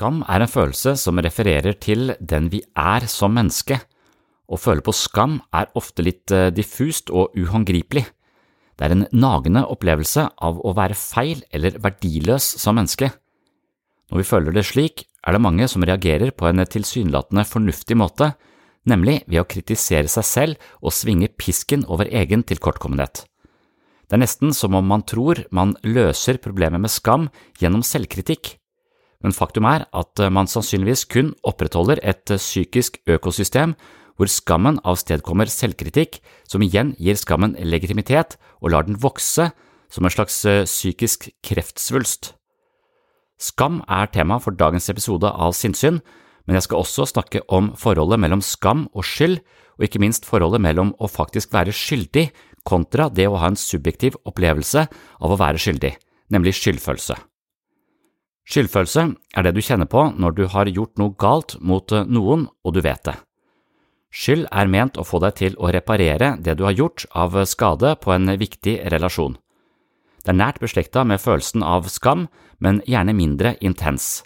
Skam er en følelse som refererer til den vi er som menneske. Å føle på skam er ofte litt eh, diffust og uhåndgripelig. Det er en nagende opplevelse av å være feil eller verdiløs som menneske. Når vi føler det slik, er det mange som reagerer på en tilsynelatende fornuftig måte, nemlig ved å kritisere seg selv og svinge pisken over egen tilkortkommenhet. Det er nesten som om man tror man løser problemet med skam gjennom selvkritikk, men faktum er at man sannsynligvis kun opprettholder et psykisk økosystem hvor skammen avstedkommer selvkritikk, som igjen gir skammen legitimitet og lar den vokse som en slags eh, psykisk kreftsvulst. Skam er tema for dagens episode av Sinnsyn, men jeg skal også snakke om forholdet mellom skam og skyld, og ikke minst forholdet mellom å faktisk være skyldig kontra det å ha en subjektiv opplevelse av å være skyldig, nemlig skyldfølelse. Skyldfølelse er det du kjenner på når du har gjort noe galt mot eh, noen og du vet det. Skyld er ment å få deg til å reparere det du har gjort av skade på en viktig relasjon. Det er nært beslekta med følelsen av skam, men gjerne mindre intens.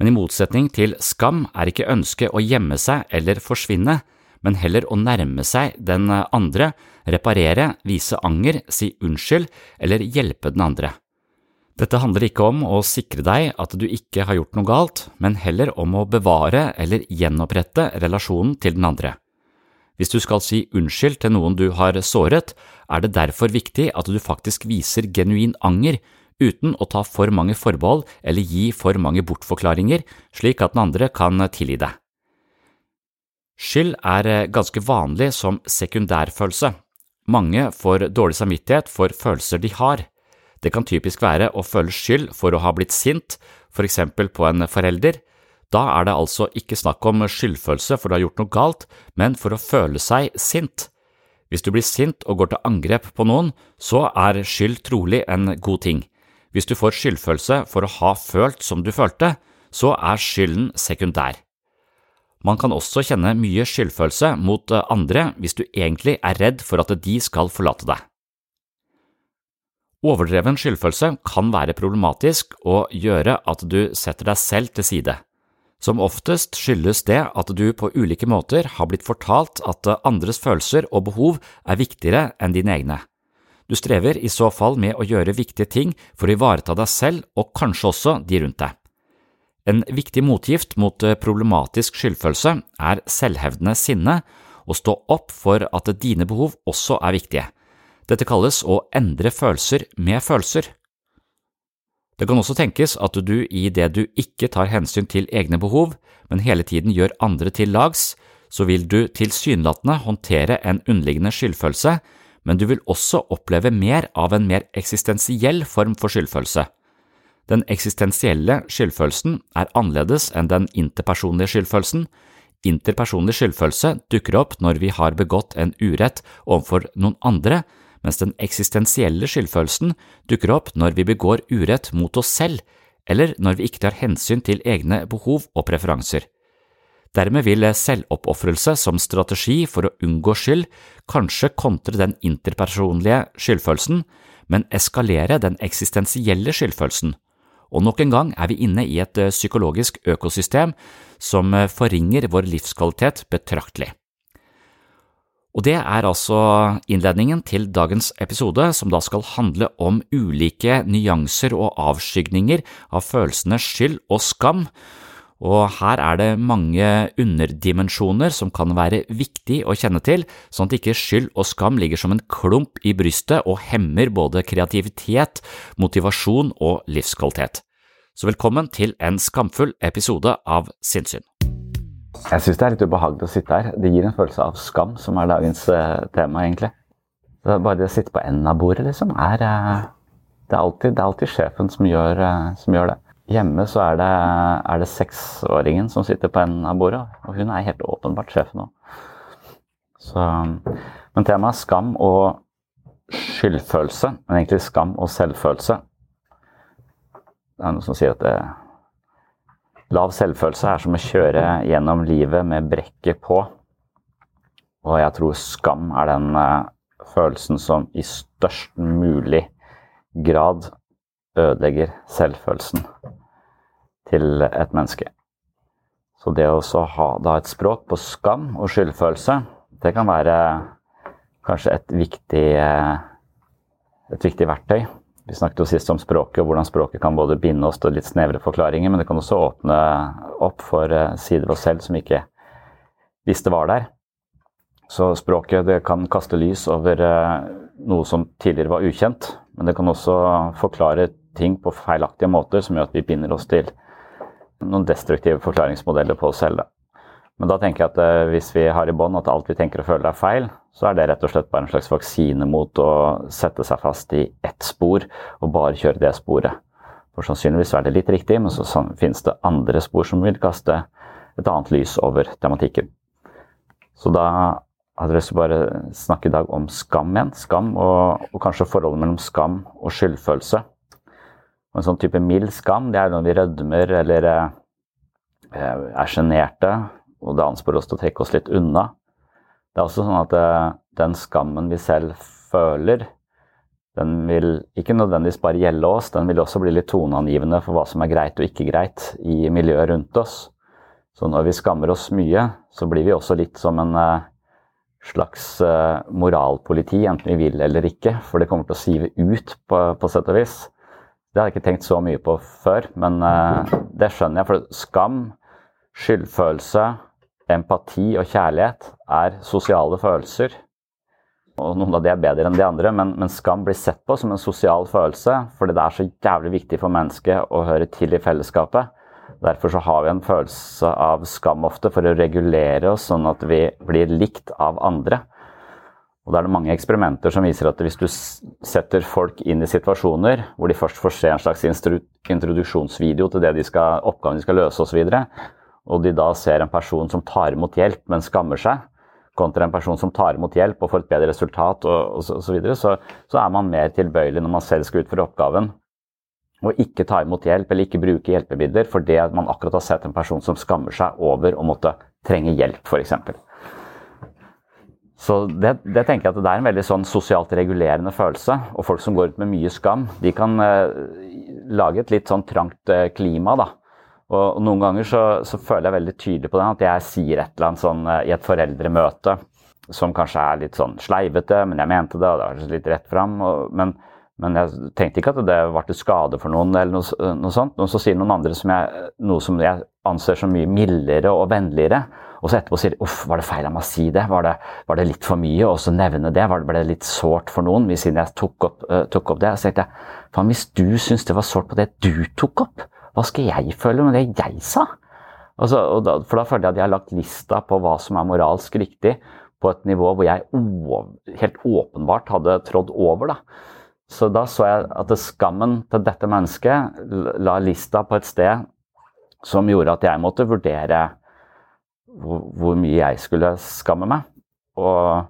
Men i motsetning til skam er ikke ønsket å gjemme seg eller forsvinne, men heller å nærme seg den andre, reparere, vise anger, si unnskyld eller hjelpe den andre. Dette handler ikke om å sikre deg at du ikke har gjort noe galt, men heller om å bevare eller gjenopprette relasjonen til den andre. Hvis du skal si unnskyld til noen du har såret, er det derfor viktig at du faktisk viser genuin anger uten å ta for mange forbehold eller gi for mange bortforklaringer, slik at den andre kan tilgi deg. Skyld er ganske vanlig som sekundærfølelse. Mange får dårlig samvittighet for følelser de har. Det kan typisk være å føle skyld for å ha blitt sint, for eksempel på en forelder. Da er det altså ikke snakk om skyldfølelse for du har gjort noe galt, men for å føle seg sint. Hvis du blir sint og går til angrep på noen, så er skyld trolig en god ting. Hvis du får skyldfølelse for å ha følt som du følte, så er skylden sekundær. Man kan også kjenne mye skyldfølelse mot andre hvis du egentlig er redd for at de skal forlate deg. Overdreven skyldfølelse kan være problematisk og gjøre at du setter deg selv til side. Som oftest skyldes det at du på ulike måter har blitt fortalt at andres følelser og behov er viktigere enn dine egne. Du strever i så fall med å gjøre viktige ting for å ivareta deg selv og kanskje også de rundt deg. En viktig motgift mot problematisk skyldfølelse er selvhevdende sinne, og stå opp for at dine behov også er viktige. Dette kalles å endre følelser med følelser. Det kan også tenkes at du i det du ikke tar hensyn til egne behov, men hele tiden gjør andre til lags, så vil du tilsynelatende håndtere en underliggende skyldfølelse, men du vil også oppleve mer av en mer eksistensiell form for skyldfølelse. Den eksistensielle skyldfølelsen er annerledes enn den interpersonlige skyldfølelsen. Interpersonlig skyldfølelse dukker opp når vi har begått en urett overfor noen andre, mens den eksistensielle skyldfølelsen dukker opp når vi begår urett mot oss selv, eller når vi ikke tar hensyn til egne behov og preferanser. Dermed vil selvoppofrelse som strategi for å unngå skyld kanskje kontre den interpersonlige skyldfølelsen, men eskalere den eksistensielle skyldfølelsen. Og nok en gang er vi inne i et psykologisk økosystem som forringer vår livskvalitet betraktelig. Og det er altså innledningen til dagens episode, som da skal handle om ulike nyanser og avskygninger av følelsene skyld og skam, og her er det mange underdimensjoner som kan være viktig å kjenne til, sånn at ikke skyld og skam ligger som en klump i brystet og hemmer både kreativitet, motivasjon og livskvalitet. Så velkommen til en skamfull episode av Sinnsyn. Jeg syns det er litt ubehagelig å sitte her. Det gir en følelse av skam, som er dagens uh, tema, egentlig. Så bare det å sitte på enden av bordet, liksom, er, uh, det, er alltid, det er alltid sjefen som gjør, uh, som gjør det. Hjemme så er det, er det seksåringen som sitter på enden av bordet, og hun er helt åpenbart sjefen òg. Men temaet er skam og skyldfølelse, men egentlig skam og selvfølelse. Det er noen som sier at det, lav selvfølelse er som å kjøre gjennom livet med brekket på. Og jeg tror skam er den uh, følelsen som i størst mulig grad ødelegger selvfølelsen til et menneske. Så det å ha da et språk på skam og skyldfølelse, det kan være kanskje et viktig, eh, et viktig verktøy vi snakket jo sist om språket og hvordan språket kan både binde oss til litt snevre forklaringer, men det kan også åpne opp for eh, sider av oss selv som ikke visste var der. Så språket kan kaste lys over eh, noe som tidligere var ukjent, men det kan også forklare ting på feilaktige måter som gjør at vi binder oss til noen destruktive forklaringsmodeller på oss selv. Men da tenker jeg at eh, hvis vi har i bånd at alt vi tenker og føler er feil, så er det rett og slett bare en slags vaksine mot å sette seg fast i ett spor og bare kjøre det sporet. For sannsynligvis er det litt riktig, men så finnes det andre spor som vil kaste et annet lys over tematikken. Så da hadde jeg lyst til å bare snakke i dag om skam igjen. Skam og, og kanskje forholdet mellom skam og skyldfølelse. Og en sånn type mild skam, det er når vi rødmer eller eh, er sjenerte og det ansporer oss til å trekke oss litt unna. Det er også sånn at det, den skammen vi selv føler, den vil ikke nødvendigvis bare gjelde oss, den vil også bli litt toneangivende for hva som er greit og ikke greit i miljøet rundt oss. Så når vi skammer oss mye, så blir vi også litt som en eh, slags eh, moralpoliti, enten vi vil eller ikke. For det kommer til å sive ut, på, på sett og vis. Det har jeg ikke tenkt så mye på før, men det skjønner jeg. For skam, skyldfølelse, empati og kjærlighet er sosiale følelser. Og noen av de er bedre enn de andre, men, men, skam blir sett på som en sosial følelse fordi det er så jævlig viktig for mennesket å høre til i fellesskapet. Derfor så har vi en følelse av skam ofte for å regulere oss sånn at vi blir likt av andre. Og da er det mange eksperimenter som viser at hvis du setter folk inn i situasjoner hvor de først får se en slags introduksjonsvideo til det de skal, oppgaven de skal løse osv., og de da ser en person som tar imot hjelp, men skammer seg, kontra en person som tar imot hjelp og får et bedre resultat, og, osv., så, videre, så, så er man mer tilbøyelig når man selv skal utføre oppgaven. å ikke ta imot hjelp eller ikke bruke hjelpemidler fordi man akkurat har sett en person som skammer seg over å måtte trenge hjelp, f.eks. Så det, det, tenker jeg at det er en veldig sånn sosialt regulerende følelse. Og folk som går ut med mye skam, de kan eh, lage et litt sånn trangt eh, klima, da. Og, noen ganger så, så, føler jeg veldig tydelig på det, at jeg sier et eller annet sånn eh, i et foreldremøte som kanskje er litt sånn sleivete, men jeg mente det, og det var litt rett fram. Og, men, men, jeg tenkte ikke at det var til skade for noen, eller noe, noe sånt. Og så sier noen andre som jeg, noe som jeg anser som mye mildere og vennligere. Og så etterpå sier de uff, var det feil av meg å si det? Var, det? var det, litt for mye? Og så nevne det? Var det, ble det litt sårt for noen siden jeg tok opp, uh, tok opp det? Så tenkte jeg faen, hvis du syns det var sårt på det du tok opp, hva skal jeg føle med det jeg sa? Altså, da, for da føler jeg at jeg har lagt lista på hva som er moralsk riktig, på et nivå hvor jeg helt åpenbart hadde trådd over. da. Så da så jeg at skammen til dette mennesket la lista på et sted som gjorde at jeg måtte vurdere hvor, hvor mye jeg skulle skamme meg. Og,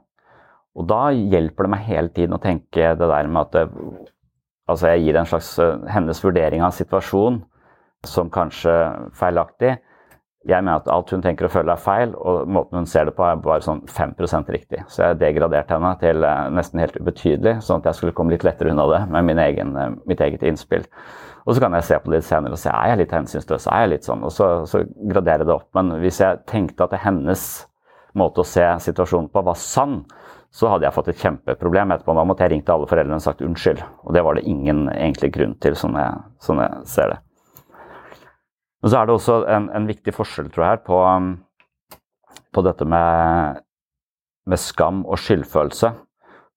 og, da hjelper det meg hele tiden å tenke det der med at det, altså jeg gir en slags hennes vurdering av situasjonen som kanskje feilaktig. Jeg mener at alt hun tenker og føler er feil, og måten hun ser det på er bare sånn 5% riktig. Så jeg degraderte henne til nesten helt ubetydelig, sånn at jeg skulle komme litt lettere unna det med egen, mitt eget innspill. Og så kan jeg se på det litt senere og se er jeg litt hensynsløs, er jeg litt sånn, og så, så gradere det opp. Men hvis jeg tenkte at hennes måte å se situasjonen på var sann, så hadde jeg fått et kjempeproblem etterpå. Da måtte jeg ringt alle foreldrene og sagt unnskyld. Og det var det ingen egentlig grunn til, sånn jeg, sånn jeg ser det. Men så er det også en, en viktig forskjell, tror jeg, på, på dette med, med, skam og skyldfølelse.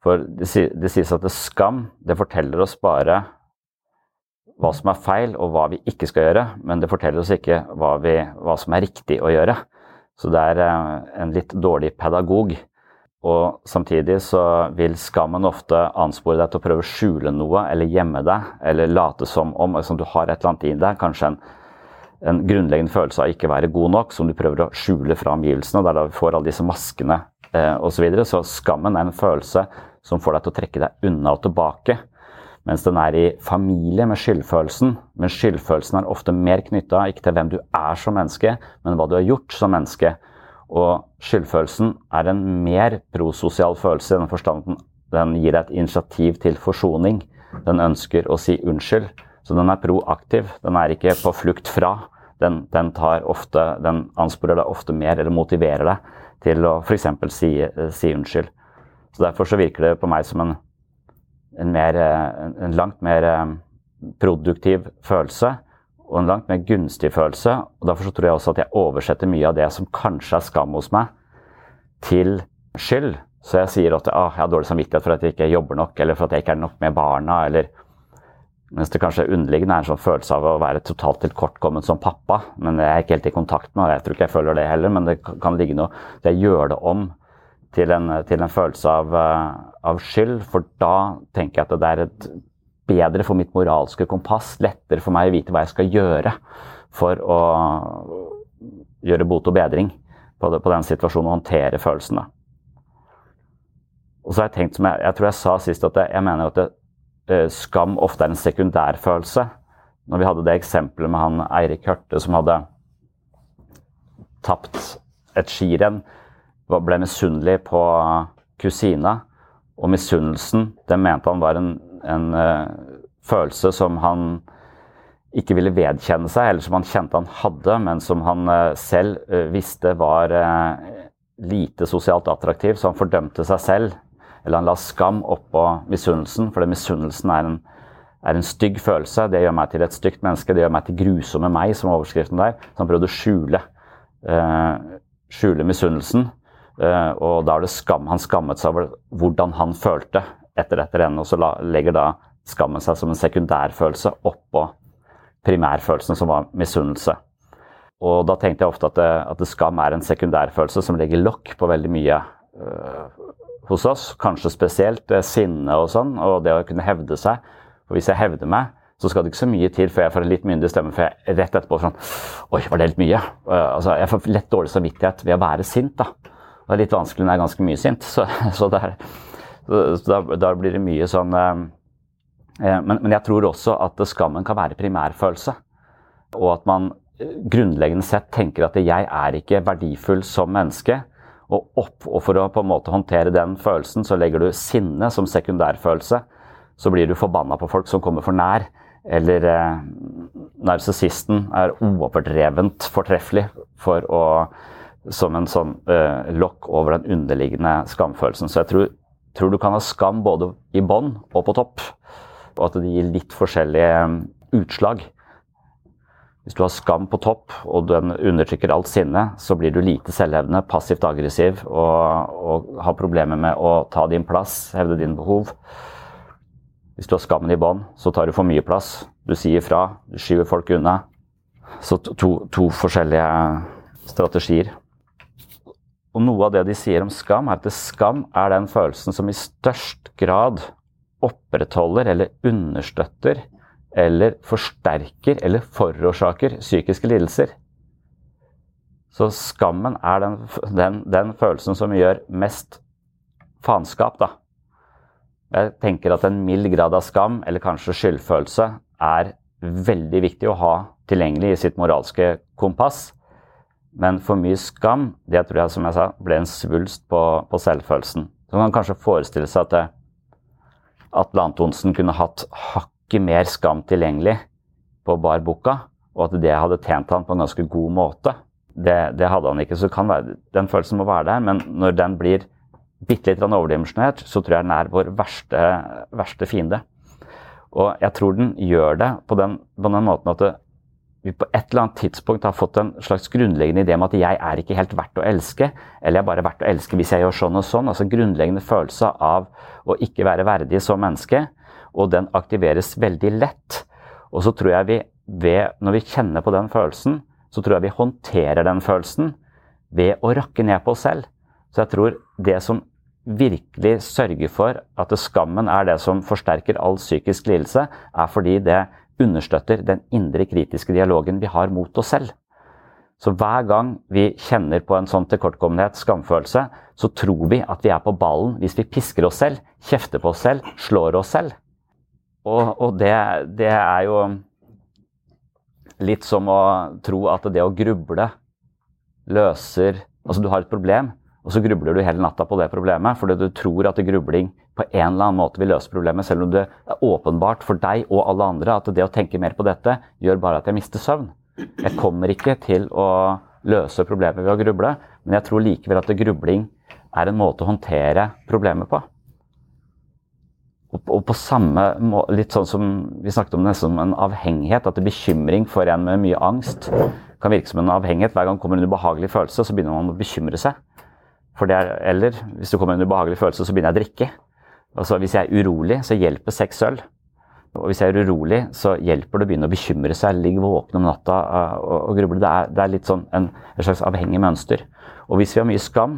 For det, det sies at det skam det forteller oss bare hva som er feil og hva vi ikke skal gjøre, men det forteller oss ikke hva, vi, hva som er riktig å gjøre. Så det er eh, en litt dårlig pedagog. Og samtidig så vil skammen ofte anspore deg til å prøve å skjule noe eller gjemme deg, eller late som om liksom, du har et eller annet i deg. Kanskje en, en grunnleggende følelse av ikke være god nok, som du prøver å skjule fra omgivelsene. Der du får alle disse maskene eh, osv. Så, videre. så skammen er en følelse som får deg til å trekke deg unna og tilbake. Mens den er i familie med skyldfølelsen. Men skyldfølelsen er ofte mer knytta ikke til hvem du er som menneske, men hva du har gjort som menneske. Og skyldfølelsen er en mer prososial følelse i den forstand den gir deg et initiativ til forsoning. Den ønsker å si unnskyld. Så den er proaktiv. Den er ikke på flukt fra. Den, den, ofte, den ansporer deg ofte mer, eller motiverer deg til å f.eks. Si, si unnskyld. Så Derfor så virker det på meg som en en, mer, en langt mer eh, produktiv følelse og en langt mer gunstig følelse. og Derfor så tror jeg også at jeg oversetter mye av det som kanskje er skam hos meg, til skyld. Så jeg sier at ah, jeg har dårlig samvittighet for at jeg ikke jobber nok, eller for at jeg ikke er nok med barna. eller mens det kanskje underliggende er en sånn følelse av å være totalt tilkortkommet som pappa. Men jeg er ikke helt i kontakt med og jeg tror ikke jeg føler det heller, men det kan ligge noe Jeg gjør det om til en, til en følelse av, eh, av, skyld, for da tenker jeg at det er et bedre for mitt moralske kompass, lettere for meg å vite hva jeg skal gjøre for å gjøre bot og bedring på, det, på den situasjonen og håndtere følelsene. Og så har jeg tenkt, som jeg, jeg tror jeg sa sist, at jeg, jeg mener at det, skam ofte er en sekundærfølelse. Når vi hadde det eksempelet med han Eirik Hørte som hadde tapt et skirenn ble misunnelig på kusina. Og misunnelsen, det mente han var en, en uh, følelse som han ikke ville vedkjenne seg, eller som han kjente han hadde, men som han uh, selv visste var lite sosialt attraktiv. Så han fordømte seg selv. Eller han la skam oppå misunnelsen, for misunnelsen er en, er en stygg følelse. Det gjør meg til et stygt menneske. Det gjør meg til grusomme meg, som overskriften der. Så han prøvde å skjule, skjule misunnelsen. Eh, og da er det skam. Han skammet seg over hvordan han følte etter dette rennet, og så legger da skammen seg som en sekundærfølelse oppå primærfølelsen, som var misunnelse. Og da tenkte jeg ofte at, det, at det skam er en sekundærfølelse som legger lokk på veldig mye øh, hos oss. Kanskje spesielt sinne og sånn, og det å kunne hevde seg. For hvis jeg hevder meg, så skal det ikke så mye til før jeg får en litt myndig stemme. For jeg rett etterpå sånn Oi, var det litt mye? Uh, altså, jeg får lett dårlig samvittighet ved å være sint. da. Det er litt vanskelig når jeg er ganske mye sint. Så, så, der, så da, da, blir det mye sånn eh, eh, men, men, jeg tror også at skammen kan være primærfølelse. Og at man grunnleggende sett tenker at jeg er ikke verdifull som menneske, og, opp, og for å på en måte håndtere den følelsen, så legger du sinne som sekundærfølelse. Så blir du forbanna på folk som kommer for nær. Eller eh, narsissisten er overdrevent fortreffelig for å som en sånn eh, lokk over den underliggende skamfølelsen. Så jeg tror, tror du kan ha skam både i bånn og på topp. Og at det gir litt forskjellige eh, utslag. Hvis du har skam på topp og den undertrykker alt sinne, så blir du lite selvhevdende, passivt aggressiv og, og har problemer med å ta din plass, hevde dine behov. Hvis du har skammen i bånn, så tar du for mye plass. Du sier fra, du skyver folk unna. Så to, to forskjellige strategier. Og noe av det de sier om skam, er at skam er den følelsen som i størst grad opprettholder eller understøtter eller forsterker eller forårsaker psykiske lidelser. Så skammen er den, den, den følelsen som gjør mest faenskap, da. Jeg tenker at en mild grad av skam, eller kanskje skyldfølelse, er veldig viktig å ha tilgjengelig i sitt moralske kompass. Men for mye skam, det tror jeg som jeg sa, ble en svulst på, på selvfølelsen. Så man kan kanskje forestille seg at Atle Antonsen kunne hatt hakk ikke mer skam tilgjengelig på bar boka, og at det hadde tjent han på en ganske god måte. Det, det hadde han ikke. så være, Den følelsen må være der, men når den blir bitte litt overdimensjonert, så tror jeg den er vår verste, verste fiende. Og jeg tror den gjør det på den, på den måten at det, vi på et eller annet tidspunkt har fått en slags grunnleggende idé om at jeg er ikke helt verdt å elske, eller jeg er bare verdt å elske hvis jeg gjør sånn og sånn. Altså grunnleggende følelse av å ikke være verdig som menneske og den aktiveres veldig lett. Og så tror jeg vi ved, når vi kjenner på den følelsen, så tror jeg vi håndterer den følelsen ved å rakke ned på oss selv. Så jeg tror det som virkelig sørger for at skammen er det som forsterker all psykisk lidelse, er fordi det understøtter den indre kritiske dialogen vi har mot oss selv. Så hver gang vi kjenner på en sånn tilkortkommenhet, skamfølelse, så tror vi at vi er på ballen hvis vi pisker oss selv, kjefter på oss selv, slår oss selv. Og, og det, det, er jo litt som å tro at det å gruble løser Altså du har et problem, og så grubler du hele natta på det problemet fordi du tror at grubling på en eller annen måte vil løse problemet, selv om det er åpenbart for deg og alle andre at det å tenke mer på dette gjør bare at jeg mister søvn. Jeg kommer ikke til å løse problemet ved å gruble, men jeg tror likevel at grubling er en måte å håndtere problemet på. Og på samme måte, litt sånn som vi snakket om nesten som en avhengighet, at bekymring for en med mye angst kan virke som en avhengighet. Hver gang det kommer en ubehagelig følelse, så begynner man å bekymre seg. For det er, eller hvis det kommer en ubehagelig følelse, så begynner jeg å drikke. Altså, hvis jeg er urolig, så hjelper seks øl. Og hvis jeg er urolig, så hjelper det å begynne å bekymre seg, ligge våken om natta uh, og, og gruble. Det er, det er, litt sånn en, et slags avhengig mønster. Og hvis vi har mye skam,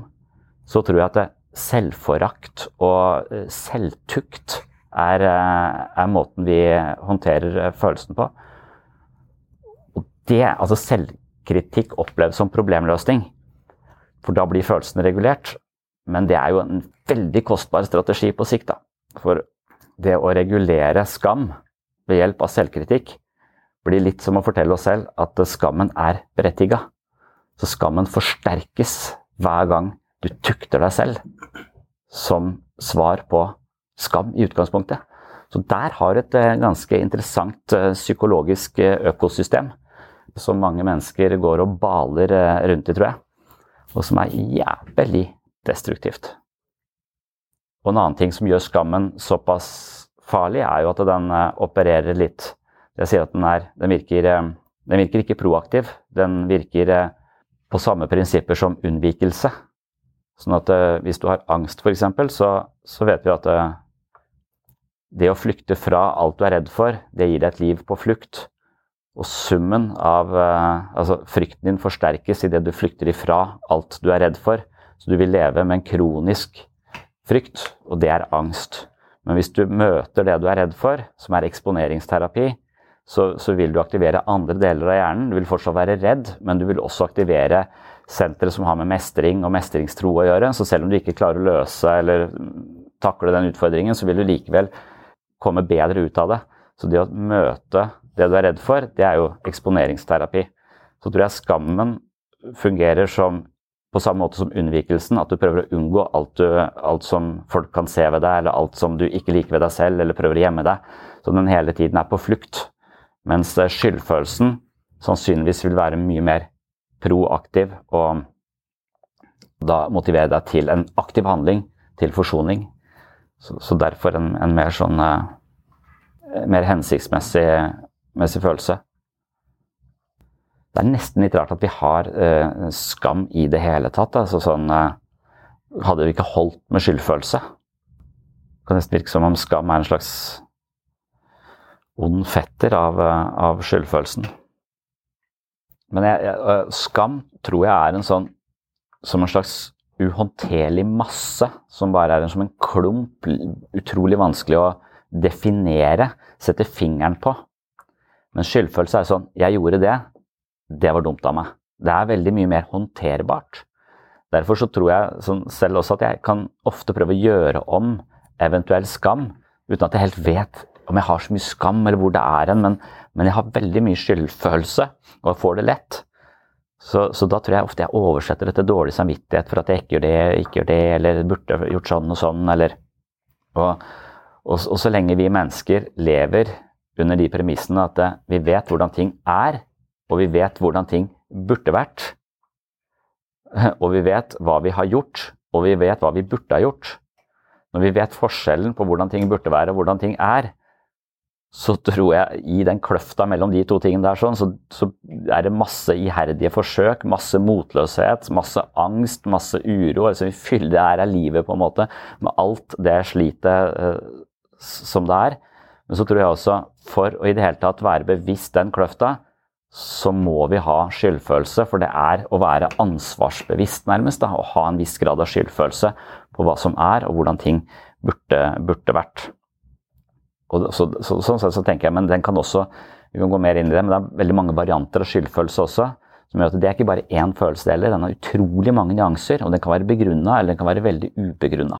så tror jeg at det, selvforakt og eh, selvtukt er, eh, er, måten vi håndterer eh, følelsen på. Og det, altså Selvkritikk oppleves som problemløsning, for da blir følelsen regulert. Men det er jo en veldig kostbar strategi på sikt. da. For det å regulere skam ved hjelp av selvkritikk blir litt som å fortelle oss selv at skammen er berettiga. Så skammen forsterkes hver gang du tukter deg selv som svar på skam i utgangspunktet. Så der har et eh, ganske interessant eh, psykologisk eh, økosystem som mange mennesker går og baler rundt i, tror jeg. Og som er jævlig destruktivt. Og en annen ting som gjør skammen såpass farlig, er jo at den opererer litt Jeg sier at den, er, den, virker, den virker ikke proaktiv. Den virker på samme prinsipper som unnvikelse. Sånn at uh, hvis du har angst, f.eks., så, så vet vi at uh, det å flykte fra alt du er redd for, det gir deg et liv på flukt. Og summen av uh, Altså, frykten din forsterkes idet du flykter ifra alt du er redd for. Så du vil leve med en kronisk frykt, og det er angst. Men hvis du møter det du er redd for, som er eksponeringsterapi, så, så, vil du aktivere andre deler av hjernen. Du vil fortsatt være redd, men du vil også aktivere sentre som har med mestring og mestringstro å gjøre. Så selv om du ikke klarer å løse eller takle den utfordringen, så vil du likevel komme bedre ut av det. Så det å møte det du er redd for, det er jo eksponeringsterapi. så tror jeg skammen fungerer som på samme måte som unnvikelsen, at du prøver å unngå alt, du, alt, som folk kan se ved deg, eller alt som du ikke liker ved deg selv, eller prøver å gjemme deg. Så den hele tiden er på flukt. Mens eh, skyldfølelsen sannsynligvis vil være mye mer proaktiv og da motivere deg til en aktiv handling, til forsoning. Så, så derfor en, en, mer sånn uh, mer hensiktsmessig følelse. Det er nesten litt rart at vi har eh, skam i det hele tatt. Altså sånn, eh, hadde vi ikke holdt med skyldfølelse? Det kan nesten virke som om skam er en slags ond fetter av, uh, av skyldfølelsen. Men jeg, jeg, skam tror jeg er en sånn som en slags uhåndterlig masse som bare er en, som en klump, utrolig vanskelig å definere, sette fingeren på. Men skyldfølelse er sånn Jeg gjorde det. Det var dumt av meg. Det er veldig mye mer håndterbart. Derfor så tror jeg sånn, selv også at jeg kan ofte prøve å gjøre om eventuell skam, uten at jeg helt vet om jeg har så mye skam eller hvor det er hen, men, men, jeg har veldig mye skyldfølelse og får det lett. Så, så, da tror jeg ofte jeg oversetter det til dårlig samvittighet for at jeg ikke gjør det, ikke gjør det, eller burde gjort sånn og sånn, eller og, og, og, så lenge vi mennesker lever under de premissene at vi vet hvordan ting er, og vi vet hvordan ting burde vært, og vi vet hva vi har gjort, og vi vet hva vi burde ha gjort Når vi vet forskjellen på hvordan ting burde være og hvordan ting er, så tror jeg i den kløfta mellom de to tingene der, sånn, så, så, er det masse iherdige forsøk, masse motløshet, masse angst, masse uro. altså Vi fyller det her av livet på en måte med alt det slitet uh, som det er. Men så tror jeg også, for å i det hele tatt være bevisst den kløfta, så må vi ha skyldfølelse. For det er å være ansvarsbevisst, nærmest. da, Å ha en viss grad av skyldfølelse på hva som er, og hvordan ting burde, burde vært. Og så, så, sånn sett så tenker jeg, men den kan også, vi kan gå mer inn i det, men det er veldig mange varianter av skyldfølelse også. som gjør at Det er ikke bare én følelse heller, den har utrolig mange nyanser. Og den kan være begrunna, eller den kan være veldig ubegrunna.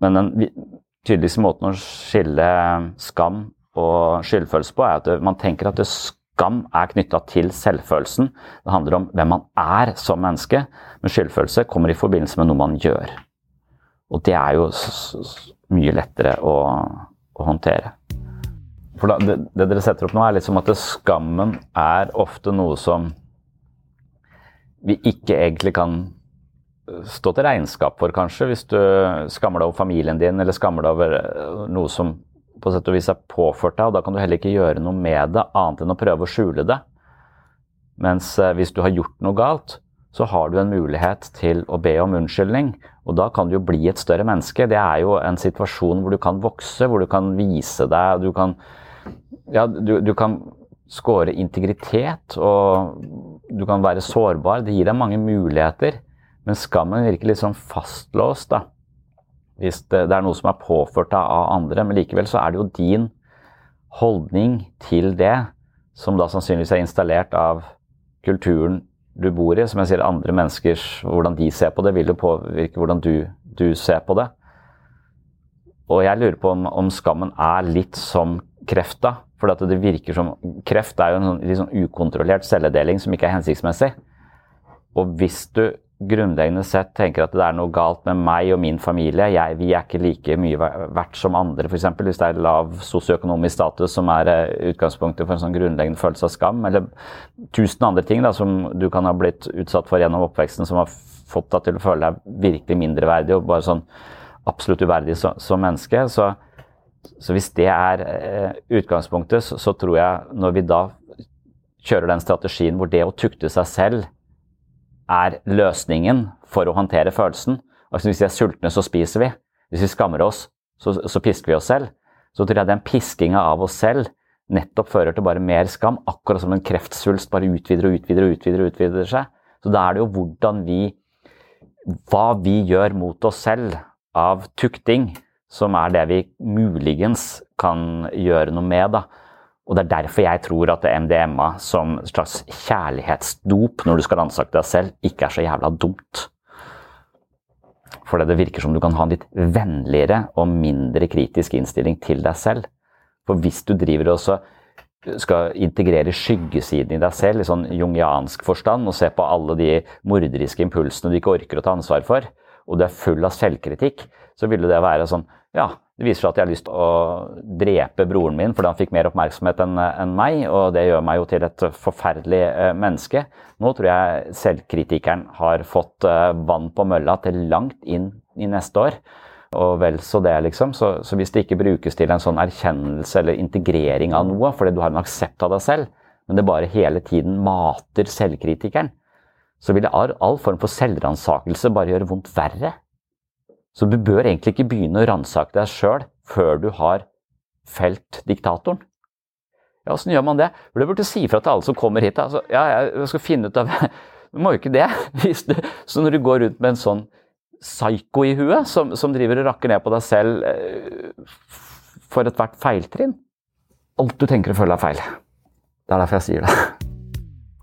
Men den tydeligste måten å skille skam og skyldfølelse på, er at man tenker at skam er knytta til selvfølelsen. Det handler om hvem man er som menneske. Men skyldfølelse kommer i forbindelse med noe man gjør. Og det er jo mye lettere å, å håndtere. For da, det, det, dere setter opp nå, er liksom at skammen er ofte noe som vi ikke egentlig kan stå til regnskap for, kanskje, hvis du skammer deg over familien din eller skammer deg over eh, noe som på sett og vis er påført deg. og Da kan du heller ikke gjøre noe med det, annet enn å prøve å skjule det. Mens eh, hvis du har gjort noe galt, så har du en mulighet til å be om unnskyldning. Og da kan du jo bli et større menneske. Det er jo en situasjon hvor du kan vokse, hvor du kan vise deg Du kan, ja, du, du kan score integritet, og du kan være sårbar. Det gir deg mange muligheter. Men skammen virker litt sånn fastlåst, da. hvis det, det er noe som er påført av andre, men likevel så er det jo din holdning til det som da sannsynligvis er installert av kulturen du bor i. Som jeg sier, andre menneskers Hvordan de ser på det, vil jo påvirke hvordan du, du ser på det. Og jeg lurer på om, om skammen er litt som kreft, da. For det virker som Kreft er jo en sånn, sånn ukontrollert celledeling som ikke er hensiktsmessig. Og hvis du grunnleggende sett tenker at det er noe galt med meg og min familie, jeg, vi er ikke like mye verdt som andre, f.eks. hvis det er lav sosioøkonomisk status som er eh, utgangspunktet for en sånn grunnleggende følelse av skam, eller tusen andre ting da, som du kan ha blitt utsatt for gjennom oppveksten som har fått deg til å føle deg virkelig mindreverdig og bare sånn absolutt uverdig som, som menneske. Så, så, hvis det er eh, utgangspunktet, så, så tror jeg når vi da kjører den strategien hvor det å tukte seg selv er løsningen for å håndtere følelsen. Altså Hvis vi er sultne, så spiser vi. Hvis vi skammer oss, så, så pisker vi oss selv. Så tror jeg den piskinga av oss selv nettopp fører til bare mer skam. Akkurat som en kreftsvulst bare utvider og utvider og utvider, og utvider seg. Så da er det jo hvordan vi Hva vi gjør mot oss selv av tukting, som er det vi muligens kan gjøre noe med. da. Og Det er derfor jeg tror at MDMA som slags kjærlighetsdop når du skal ransake deg selv, ikke er så jævla dumt. Fordi det virker som du kan ha en litt vennligere og mindre kritisk innstilling til deg selv. For hvis du driver og skal integrere skyggesiden i deg selv i sånn jungiansk forstand og se på alle de morderiske impulsene du ikke orker å ta ansvar for, og du er full av selvkritikk, så ville det være sånn Ja, det viser seg at jeg har lyst til å drepe broren min fordi han fikk mer oppmerksomhet enn en meg, og det gjør meg jo til et forferdelig eh, menneske. Nå tror jeg selvkritikeren har fått eh, vann på mølla til langt inn i neste år. Og vel så det, liksom. Så, så, hvis det ikke brukes til en sånn erkjennelse eller integrering av noe, fordi du har en aksept av deg selv, men det bare hele tiden mater selvkritikeren, så vil all, all form for selvransakelse bare gjøre vondt verre. Så du bør egentlig ikke begynne å ransake deg sjøl før du har felt diktatoren. Ja, åssen gjør man det? Du burde si ifra til alle som kommer hit. Altså, ja, jeg skal finne ut av Du må jo ikke det. Du, så når du går rundt med en sånn psyko i huet, som, som driver og rakker ned på deg selv eh, for ethvert feiltrinn Alt du tenker og føler er feil. Det er derfor jeg sier det.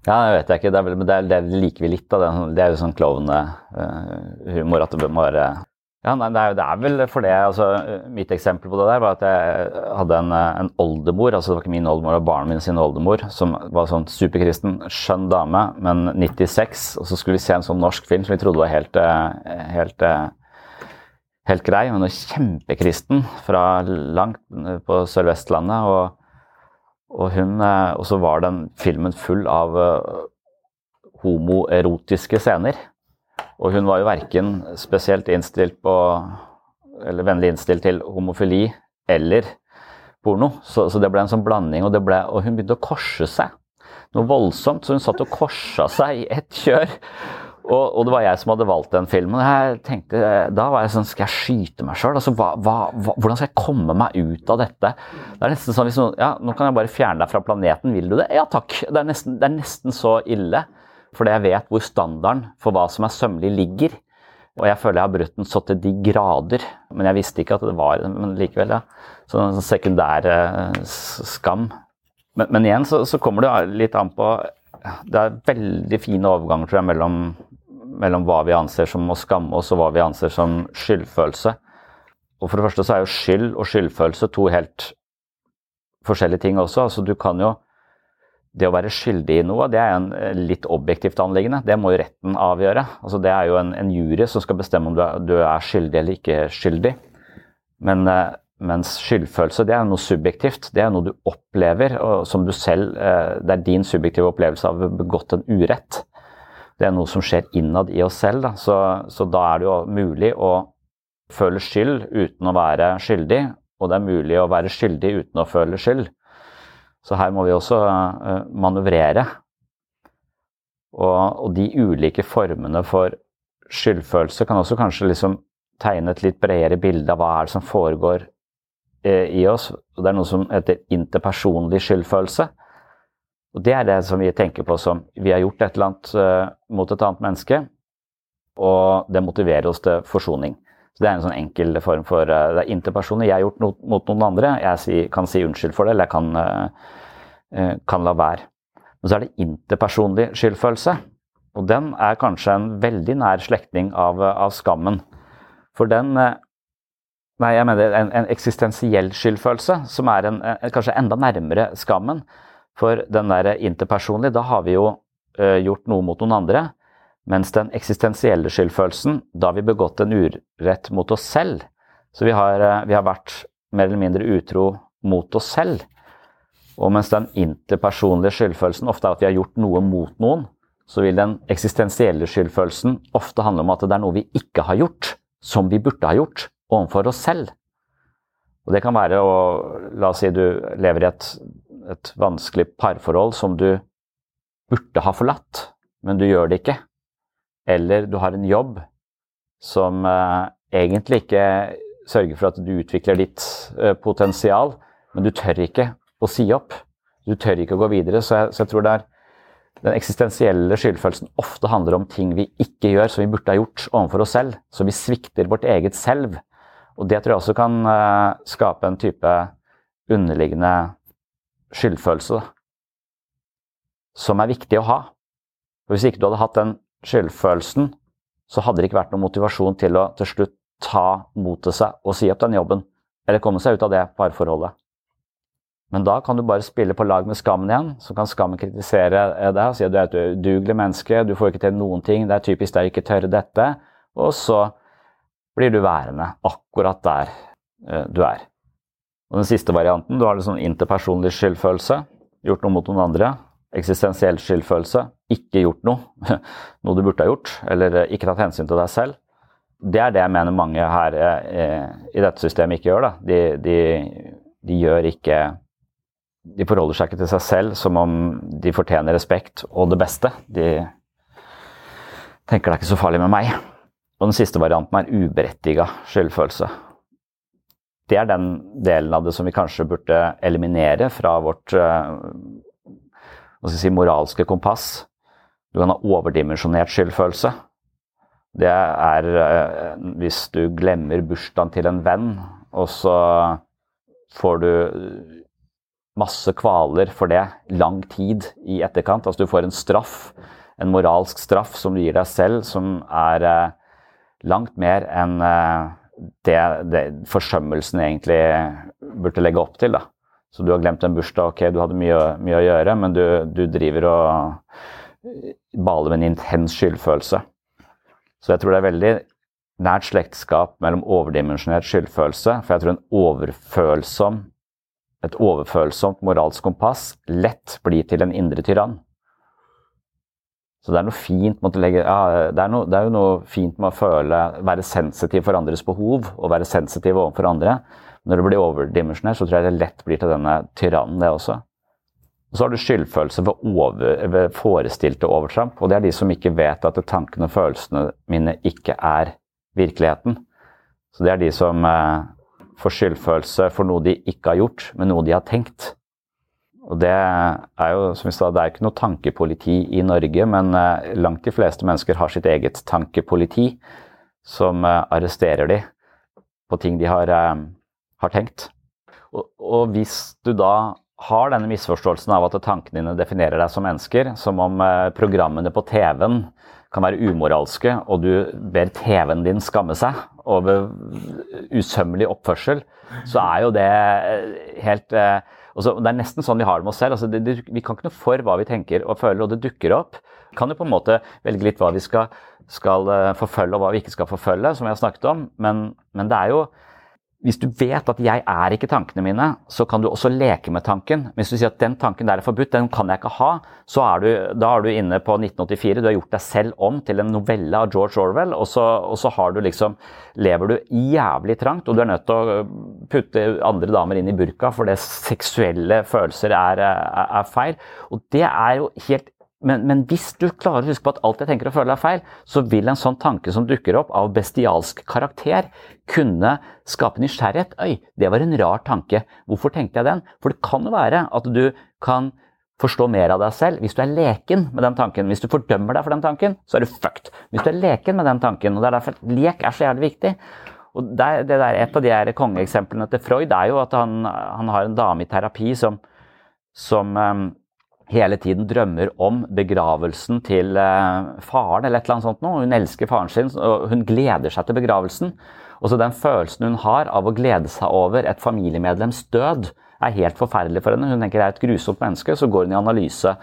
Ja, det vet jeg ikke, det, vel, det, det liker vi litt av. Det, det er jo sånn klovnehumor at det må være ja, nei, det, er, det, er, vel for det. altså Mitt eksempel på det der var at jeg hadde en, en oldemor, altså det var ikke min oldemor, det var barnet min sin oldemor, som var sånn superkristen, skjønn dame, men 96. Og så skulle vi se en sånn norsk film som vi trodde var helt, eh, helt, eh, helt grei. Men kjempekristen fra langt på Sør-Vestlandet. Og, og, eh, og så var den filmen full av homoerotiske scener. Og hun var jo verken spesielt innstilt på Eller vennlig innstilt til homofili eller porno. Så, så det ble en sånn blanding, og, ble, og hun begynte å korse seg. Noe voldsomt. Så hun satt og korsa seg i ett kjør. Og, og, det var jeg som hadde valgt den filmen. Jeg tenkte, Da var jeg sånn Skal jeg skyte meg sjøl? Altså, hvordan skal jeg komme meg ut av dette? Det er nesten sånn liksom, ja, Nå kan jeg bare fjerne deg fra planeten. Vil du det? Ja takk. Det er nesten, det er nesten så ille. Fordi jeg vet hvor standarden for hva som er sømmelig, ligger. Og jeg føler jeg har brutt den så til de grader. Men jeg visste ikke at det var Men likevel, ja. Så en sånn sekundær eh, skam. Men, men igjen så, så, kommer det litt an på Det er veldig fine overganger tror jeg, mellom, mellom hva vi anser som å skamme oss, og hva vi anser som skyldfølelse. Og for det første så er jo skyld og skyldfølelse to helt forskjellige ting også. Altså du kan jo det å være skyldig i noe, det er en eh, litt objektivt anliggende. Det må jo retten avgjøre. Altså, det er jo en, en jury som skal bestemme om du er, du er skyldig eller ikke skyldig. Men, eh, mens skyldfølelse det er noe subjektivt. Det er noe du opplever, og som du selv eh, Det er din subjektive opplevelse av å ha begått en urett. Det er noe som skjer innad i oss selv. Da. Så, så da er det jo mulig å føle skyld uten å være skyldig, og det er mulig å være skyldig uten å føle skyld. Så her må vi også uh, manøvrere. Og, og, de ulike formene for skyldfølelse kan også kanskje liksom tegne et litt bredere bilde av hva er det som foregår uh, i oss. Og det er noe som heter interpersonlig skyldfølelse. Og det er det som vi tenker på som vi har gjort et eller annet uh, mot et annet menneske, og det motiverer oss til forsoning. Så Det er en sånn enkel form for uh, Det er interpersoner. Jeg har gjort noe mot noen andre. Jeg kan si unnskyld for det, eller jeg kan, uh, kan la være. Men så er det interpersonlig skyldfølelse. Og den er kanskje en veldig nær slektning av, av skammen. For den Nei, jeg mener en, en eksistensiell skyldfølelse, som er en, en, kanskje enda nærmere skammen. For den der interpersonlige, da har vi jo uh, gjort noe mot noen andre. Mens den eksistensielle skyldfølelsen, da har vi begått en urett mot oss selv. Så vi har, uh, vi har vært mer eller mindre utro mot oss selv. Og mens den interpersonlige skyldfølelsen ofte er at vi har gjort noe mot noen, så vil den eksistensielle skyldfølelsen ofte handle om at det er noe vi ikke har gjort, som vi burde ha gjort overfor oss selv. Og det kan være å La oss si du lever i et, et vanskelig parforhold som du burde ha forlatt, men du gjør det ikke. Eller du har en jobb som eh, egentlig ikke sørger for at du utvikler ditt eh, potensial, men du tør ikke å si opp. Du tør ikke å gå videre. Så jeg, så jeg tror det er den eksistensielle skyldfølelsen ofte handler om ting vi ikke gjør som vi burde ha gjort overfor oss selv. Så vi svikter vårt eget selv og det tror jeg også kan uh, skape en type underliggende skyldfølelse som er viktig å ha. For Hvis ikke du hadde hatt den skyldfølelsen, så hadde det ikke vært noen motivasjon til å til slutt ta mot seg og si opp den jobben, eller komme seg ut av det parforholdet. Men da kan du bare spille på lag med skammen igjen. Så kan skammen kritisere deg og si at du er et udugelig menneske, du får ikke til noen ting, det er typisk deg ikke tørre dette. Og så blir du værende akkurat der eh, du er. Og Den siste varianten, du har litt sånn interpersonlig skyldfølelse. Gjort noe mot noen andre. Eksistensiell skyldfølelse. Ikke gjort noe. Noe du burde ha gjort. Eller eh, ikke tatt hensyn til deg selv. Det er det jeg mener mange her eh, i dette systemet ikke gjør. De, de, de gjør ikke De forholder seg ikke til seg selv som om de fortjener respekt og det beste. De tenker det er ikke så farlig med meg. Og den siste varianten er uberettiga skyldfølelse. Det er den delen av det som vi kanskje burde eliminere fra vårt uh, si, moralske kompass. Du kan ha overdimensjonert skyldfølelse. Det er uh, hvis du glemmer bursdagen til en venn, og så får du masse kvaler for det lang tid i etterkant. Altså du får en straff, en moralsk straff som du gir deg selv, som er uh, langt mer enn eh, det, det, forsømmelsen egentlig burde legge opp til. Da. Så du har glemt en bursdag, ok, du hadde mye, mye å gjøre, men du, du, driver og baler med en intens skyldfølelse. Så jeg tror det er veldig nært slektskap mellom overdimensjonert skyldfølelse, for jeg tror en overfølsom, et overfølsomt moralsk kompass lett blir til en indre tyrann. Så det er noe fint med å legge, ja, det, er noe, det er jo noe fint med å føle, være sensitiv for andres behov og være sensitiv overfor andre. Når det blir overdimensjonert, så tror jeg det lett blir til denne tyrannen, det også. Og så har du skyldfølelse ved, over, ved forestilte overtramp. Og det er de som ikke vet at tankene og følelsene mine ikke er virkeligheten. Så det er de som eh, får skyldfølelse for noe de ikke har gjort, men noe de har tenkt. Og det er jo, som vi sa, det er ikke noe tankepoliti i Norge, men eh, langt de fleste mennesker har sitt eget tankepoliti som eh, arresterer de på ting de har, eh, har tenkt. Og, og, hvis du da har denne misforståelsen av at tankene dine definerer deg som mennesker, som om programmene på TV-en kan være umoralske, og du ber TV-en din skamme seg over usømmelig oppførsel, så er jo det helt så, det er nesten sånn vi har det med oss selv. Altså, det, det, vi kan ikke noe for hva vi tenker og føler, og det dukker opp. Vi kan jo på en måte velge litt hva vi skal, skal uh, forfølge og hva vi ikke skal forfølge, som vi har snakket om. Men, men det er jo hvis du vet at 'jeg er ikke tankene mine', så kan du også leke med tanken. Hvis du sier at 'den tanken der er forbudt, den kan jeg ikke ha', så er du, da er du inne på 1984. Du har gjort deg selv om til en novelle av George Orwell, og så, og så du liksom, lever du jævlig trangt, og du er nødt til å putte andre damer inn i burka fordi seksuelle følelser er, er, er feil. Og det er jo helt men, men, hvis du klarer å huske på at alt jeg tenker og føler er feil, så vil en sånn tanke som dukker opp av bestialsk karakter, kunne skape nysgjerrighet. Øy, det var en rar tanke. Hvorfor tenkte jeg den? For det kan jo være at du kan forstå mer av deg selv hvis du er leken med den tanken. Hvis du fordømmer deg for den tanken, så er du fucked. Hvis du er leken med den tanken, og det er derfor lek er så jævlig viktig, Og det, det der, Et av de her kongeeksemplene til Freud er jo at han, han har en dame i terapi som, som um, hele tiden drømmer om begravelsen til uh, faren eller et annet sånt noe. Hun elsker faren sin, og hun gleder seg til begravelsen. Og så Den følelsen hun har av å glede seg over et familiemedlems død, er helt forferdelig for henne. Hun tenker det er et grusomt menneske, så går hun i analyse.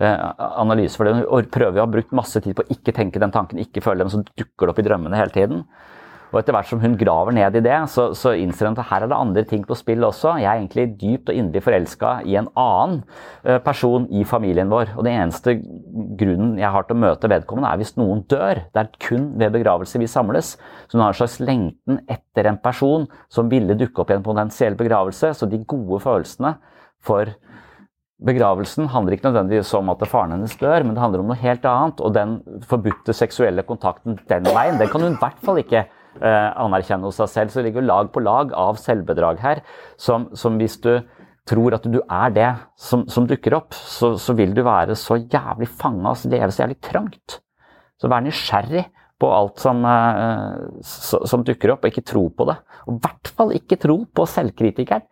Eh, analyse for det. Hun prøver å ha brukt masse tid på å ikke tenke den tanken, ikke føle den, så dukker det opp i drømmene hele tiden. Og etter hvert som hun graver ned i det, så, så innser hun at her er det andre ting på spill også. Jeg er egentlig dypt og inderlig forelska i en annen eh, person i familien vår. Og den eneste grunnen jeg har til å møte vedkommende, er hvis noen dør. Det er kun ved begravelse vi samles. Så hun har en slags lengten etter en person som ville dukke opp i en potensiell begravelse. Så de gode følelsene for Begravelsen handler ikke nødvendigvis om at faren hennes dør, men det handler om noe helt annet. Og den forbudte seksuelle kontakten den veien, den kan hun i hvert fall ikke anerkjenne hos seg selv. Så det ligger lag på lag av selvbedrag her, som, som hvis du tror at du er det som, som dukker opp, så, så, vil du være så jævlig fanga og leve så jævlig trangt. Så vær nysgjerrig på alt som, eh, som, dukker opp, og ikke tro på det. Og i hvert fall ikke tro på selvkritikeren.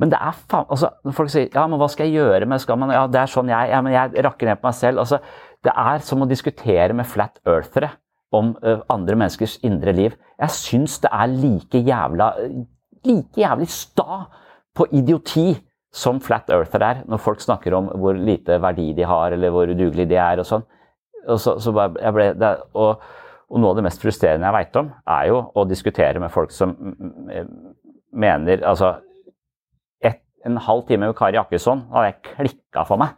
Men det er faen altså, Når folk sier ja, men hva skal jeg gjøre med skal man, ja, det er sånn jeg, ja, men jeg rakker ned på meg selv. altså Det er som å diskutere med flat earthere om uh, andre menneskers indre liv. Jeg syns det er like jævla like jævlig sta på idioti som flat earther er, når folk snakker om hvor lite verdi de har, eller hvor udugelige de er og sånn. Og, så, så ble, det, og, og, noe av det mest frustrerende jeg veit om, er jo å diskutere med folk som mener Altså, et, en halv time med Kari Jakkesson hadde jeg klikka for meg.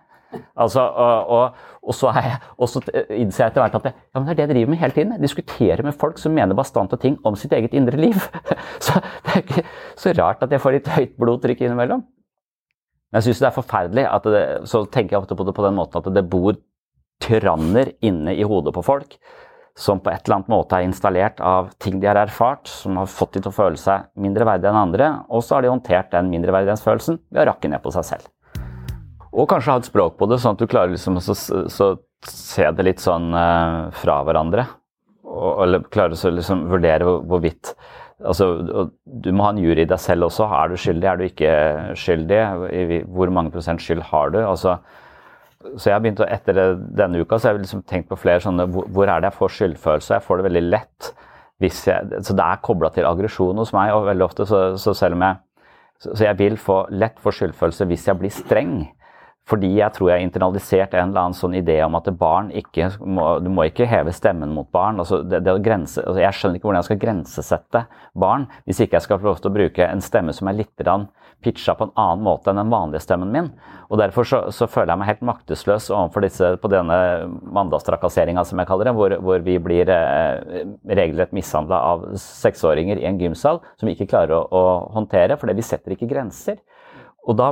Altså, og, og, og, så jeg, og, så innser jeg etter hvert at det, ja, det er det jeg driver med hele tiden. Jeg diskuterer med folk som mener bastante ting om sitt eget indre liv. Så det er ikke så rart at jeg får litt høyt blodtrykk innimellom. Men jeg syns det er forferdelig at det, så tenker jeg ofte på det på den måten at det bor tyranner inne i hodet på folk som på et eller annet måte er installert av ting de har erfart, som har fått de til å føle seg mindre verdige enn andre, og så har de håndtert den mindreverdighetsfølelsen ved å rakke ned på seg selv. Og kanskje ha et språk på det, sånn at du klarer liksom å se det litt sånn uh, fra hverandre. Og, eller klarer å liksom vurdere hvor, hvorvidt altså, Du må ha en jury i deg selv også. Er du skyldig, er du ikke skyldig? Hvor mange prosent skyld har du? Altså, så jeg har begynt å, Etter denne uka så har jeg liksom tenkt på flere sånne hvor, hvor er det jeg får skyldfølelse? Jeg får det veldig lett. Jeg, så det er kobla til aggresjon hos meg, og veldig ofte så, så selv om jeg så jeg vil få lett få skyldfølelse hvis jeg blir streng. Fordi jeg tror jeg har internalisert en eller annen sånn idé om at barn ikke må, Du må ikke heve stemmen mot barn. Altså det, det grense, altså jeg skjønner ikke hvordan jeg skal grensesette barn hvis ikke jeg skal få lov til å bruke en stemme som er litt pitcha på en annen måte enn den vanlige stemmen min. Og Derfor så, så føler jeg meg helt maktesløs overfor disse, på denne mandagstrakasseringa, som jeg kaller det, hvor, hvor vi blir eh, regelrett mishandla av seksåringer i en gymsal som vi ikke klarer å, å håndtere, fordi vi setter ikke grenser. Og da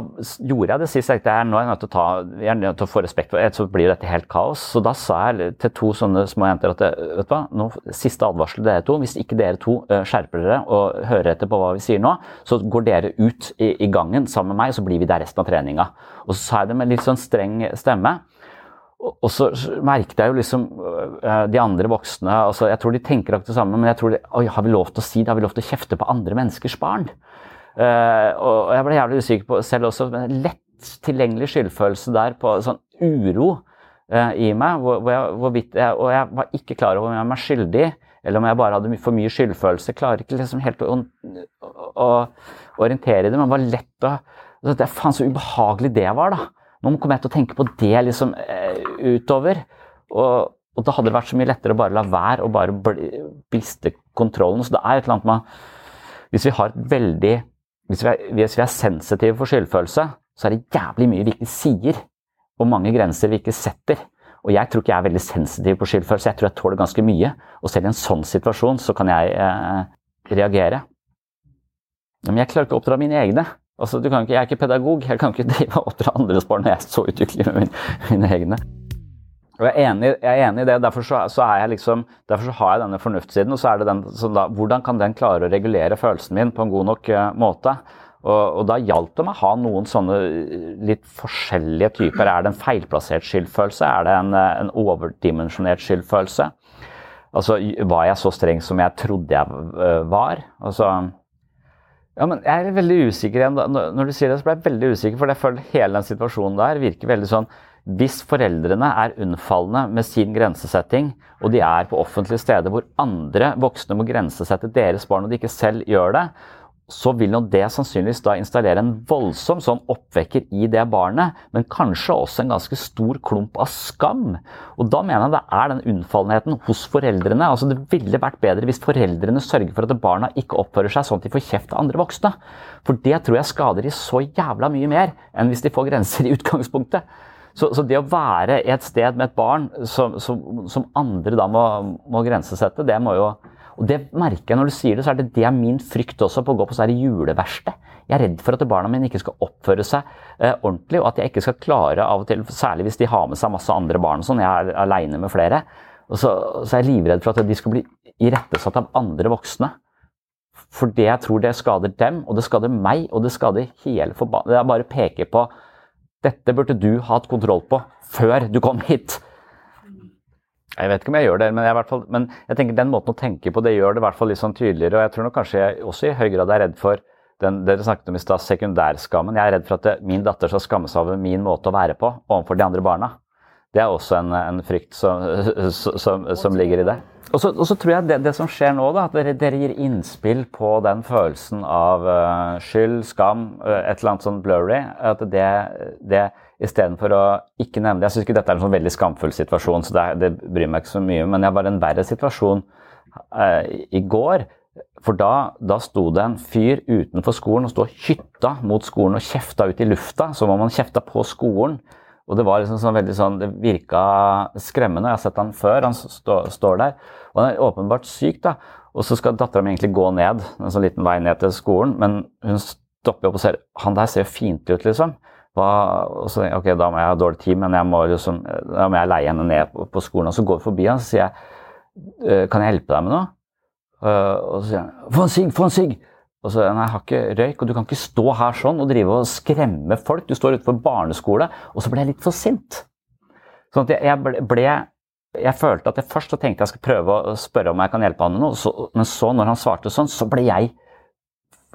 gjorde jeg det sist. Jeg tenkte nå er jeg nødt til å, ta, jeg er nødt til å få respekt for det, så blir dette helt kaos. Så da sa jeg til to sånne små jenter at vet du hva, nå, siste advarsel dere to. Hvis ikke dere to skjerper dere og hører etter på hva vi sier nå, så går dere ut i, i gangen sammen med meg, og så blir vi der resten av treninga. Og så sa jeg det med litt sånn streng stemme. Og så merket jeg jo liksom de andre voksne altså Jeg tror de tenker akkurat det samme, men jeg tror de, Oi, har vi lov til å si det? Har vi lov til å kjefte på andre menneskers barn? Uh, og jeg ble jævlig usikker på selv også, men lett tilgjengelig skyldfølelse der på sånn uro uh, i meg. Hvor, hvor jeg, og jeg var ikke klar over om jeg var skyldig, eller om jeg bare hadde for mye skyldfølelse. Klarer ikke liksom helt å, å, å orientere i det, men det var lett å Det faen så ubehagelig det var, da. Nå kommer jeg til å tenke på det liksom uh, utover. Og, og, da hadde det vært så mye lettere å bare la være og bare bliste kontrollen. Så det er et eller annet med Hvis vi har et veldig hvis vi, er, hvis vi er sensitive for skyldfølelse, så er det jævlig mye vi ikke sier, og mange grenser vi ikke setter. Og jeg tror ikke jeg er veldig sensitiv på skyldfølelse, jeg tror jeg tåler ganske mye. Og selv i en sånn situasjon så kan jeg eh, reagere. Men jeg klarer ikke å oppdra mine egne. Altså, ikke, jeg er ikke pedagog, jeg kan ikke drive og oppdra andres barn når jeg er så ulykkelig med mine, mine egne. Og jeg er enig, jeg er enig i det. Derfor så, så, liksom, derfor har jeg denne fornuftssiden. Og så er det den, da, hvordan kan den klare å regulere følelsen min på en god nok uh, måte? Og, og, da hjalp det meg å ha noen sånne eh, litt forskjellige typer. Er det en feilplassert skyldfølelse? Er det en, eh, en overdimensjonert skyldfølelse? Altså, var jeg så streng som jeg trodde jeg var? Altså, ja, men jeg er veldig usikker igjen. når du sier det, så ble jeg veldig usikker, for jeg føler hele den situasjonen der virker veldig sånn Hvis foreldrene er unnfallende med sin grensesetting, og de er på offentlige steder hvor andre voksne må grensesette deres barn, og de ikke selv gjør det, så vil det sannsynligvis da installere en voldsom sånn oppvekker i det barnet, men kanskje også en ganske stor klump av skam. Og da mener jeg det er den unnfallenheten hos foreldrene. altså Det ville vært bedre hvis foreldrene sørger for at barna ikke oppfører seg sånn at de får kjeft av andre voksne. For det tror jeg skader de så jævla mye mer enn hvis de får grenser i utgangspunktet. Så, så det å være et sted med et barn som, som, som andre da må, må grensesette, det må jo og det merker jeg når du sier det, så er det det er min frykt også på å gå på sånn juleverksted. Jeg er redd for at barna mine ikke skal oppføre seg eh, ordentlig, og at jeg ikke skal klare av og til, særlig hvis de har med seg masse andre barn og sånn, jeg er aleine med flere, og så, så er jeg livredd for at de skal bli irettesatt av andre voksne. For det jeg tror det skader dem, og det skader meg, og det skader hele forbanna er bare å peke på dette burde du hatt kontroll på før du kom hit. Jeg vet ikke om jeg gjør det, men jeg, fall, men jeg tenker den måten å tenke på det gjør det hvert fall litt sånn tydeligere. Og jeg tror nok kanskje jeg også i høy grad er redd for den, dere snakket om i stad, sekundærskammen. Jeg er redd for at det, min datter skal skamme seg over min måte å være på overfor de andre barna. Det er også en, en frykt som, som, som, ligger i det. Og så, tror jeg det, det, som skjer nå, da, at dere, dere, gir innspill på den følelsen av uh, skyld, skam, uh, et eller annet sånn blurry. At det, det istedenfor å ikke nevne det. Jeg syns ikke dette er en sånn veldig skamfull situasjon, så det, det, bryr meg ikke så mye. Men jeg var i en verre situasjon uh, i går. For da, da sto det en fyr utenfor skolen og sto og hytta mot skolen og kjefta ut i lufta, som om han kjefta på skolen. Og det var liksom sånn veldig sånn, det virka skremmende. Jeg har sett han før, han stå, står der. Og han er åpenbart syk, da. Og så skal dattera mi egentlig gå ned en sånn liten vei ned til skolen, men hun stopper opp og ser Han der ser jo fint ut, liksom. Hva, og så ok, da må jeg ha dårlig tid, men jeg må liksom, da må jeg leie henne ned på, på skolen. Og så går vi forbi han, så sier jeg «Øh, kan jeg hjelpe deg med noe? Uh, og så sier han få en sigg, få en sigg! Og så, nei, jeg har ikke røyk, og du kan ikke stå her sånn og drive og skremme folk. Du står utenfor barneskole. Og så ble jeg litt for sint. Sånn at jeg ble, jeg følte at jeg først tenkte jeg skulle prøve å spørre om jeg kan hjelpe han med noe, så, men så, når han svarte sånn, så ble jeg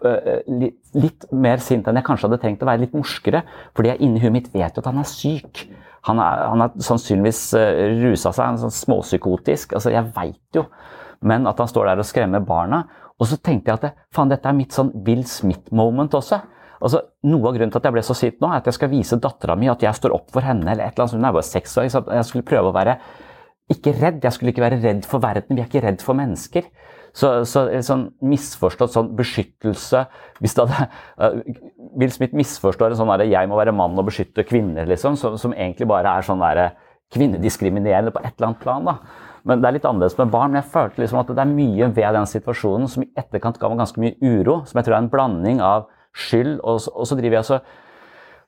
uh, litt, litt, mer sint enn jeg kanskje hadde tenkt å være litt morskere. Fordi jeg inni huet mitt vet jo at han er syk. Han har sannsynligvis uh, rusa seg, han er sånn småpsykotisk. Altså, jeg veit jo. Men at han står der og skremmer barna. Og så tenkte jeg at faen, dette er mitt sånn Will Smith-moment også. Altså, Noe av grunnen til at jeg ble så sint nå, er at jeg skal vise dattera mi at jeg står opp for henne. eller et eller annet, Hun er bare seks år. Jeg skulle prøve å være ikke redd. Jeg skulle ikke være redd for verden. Vi er ikke redd for mennesker. Så, så sånn misforstått sånn beskyttelse hvis det hadde, uh, Will Smith misforstår en sånn der, 'jeg må være mann og beskytte kvinner', liksom, som, som egentlig bare er sånn der, kvinnediskriminerende på et eller annet plan. da. Men Det er litt annerledes med barn. men Jeg følte liksom at det er mye ved den situasjonen som i etterkant ga meg ganske mye uro. Som jeg tror er en blanding av skyld og, og så driver jeg så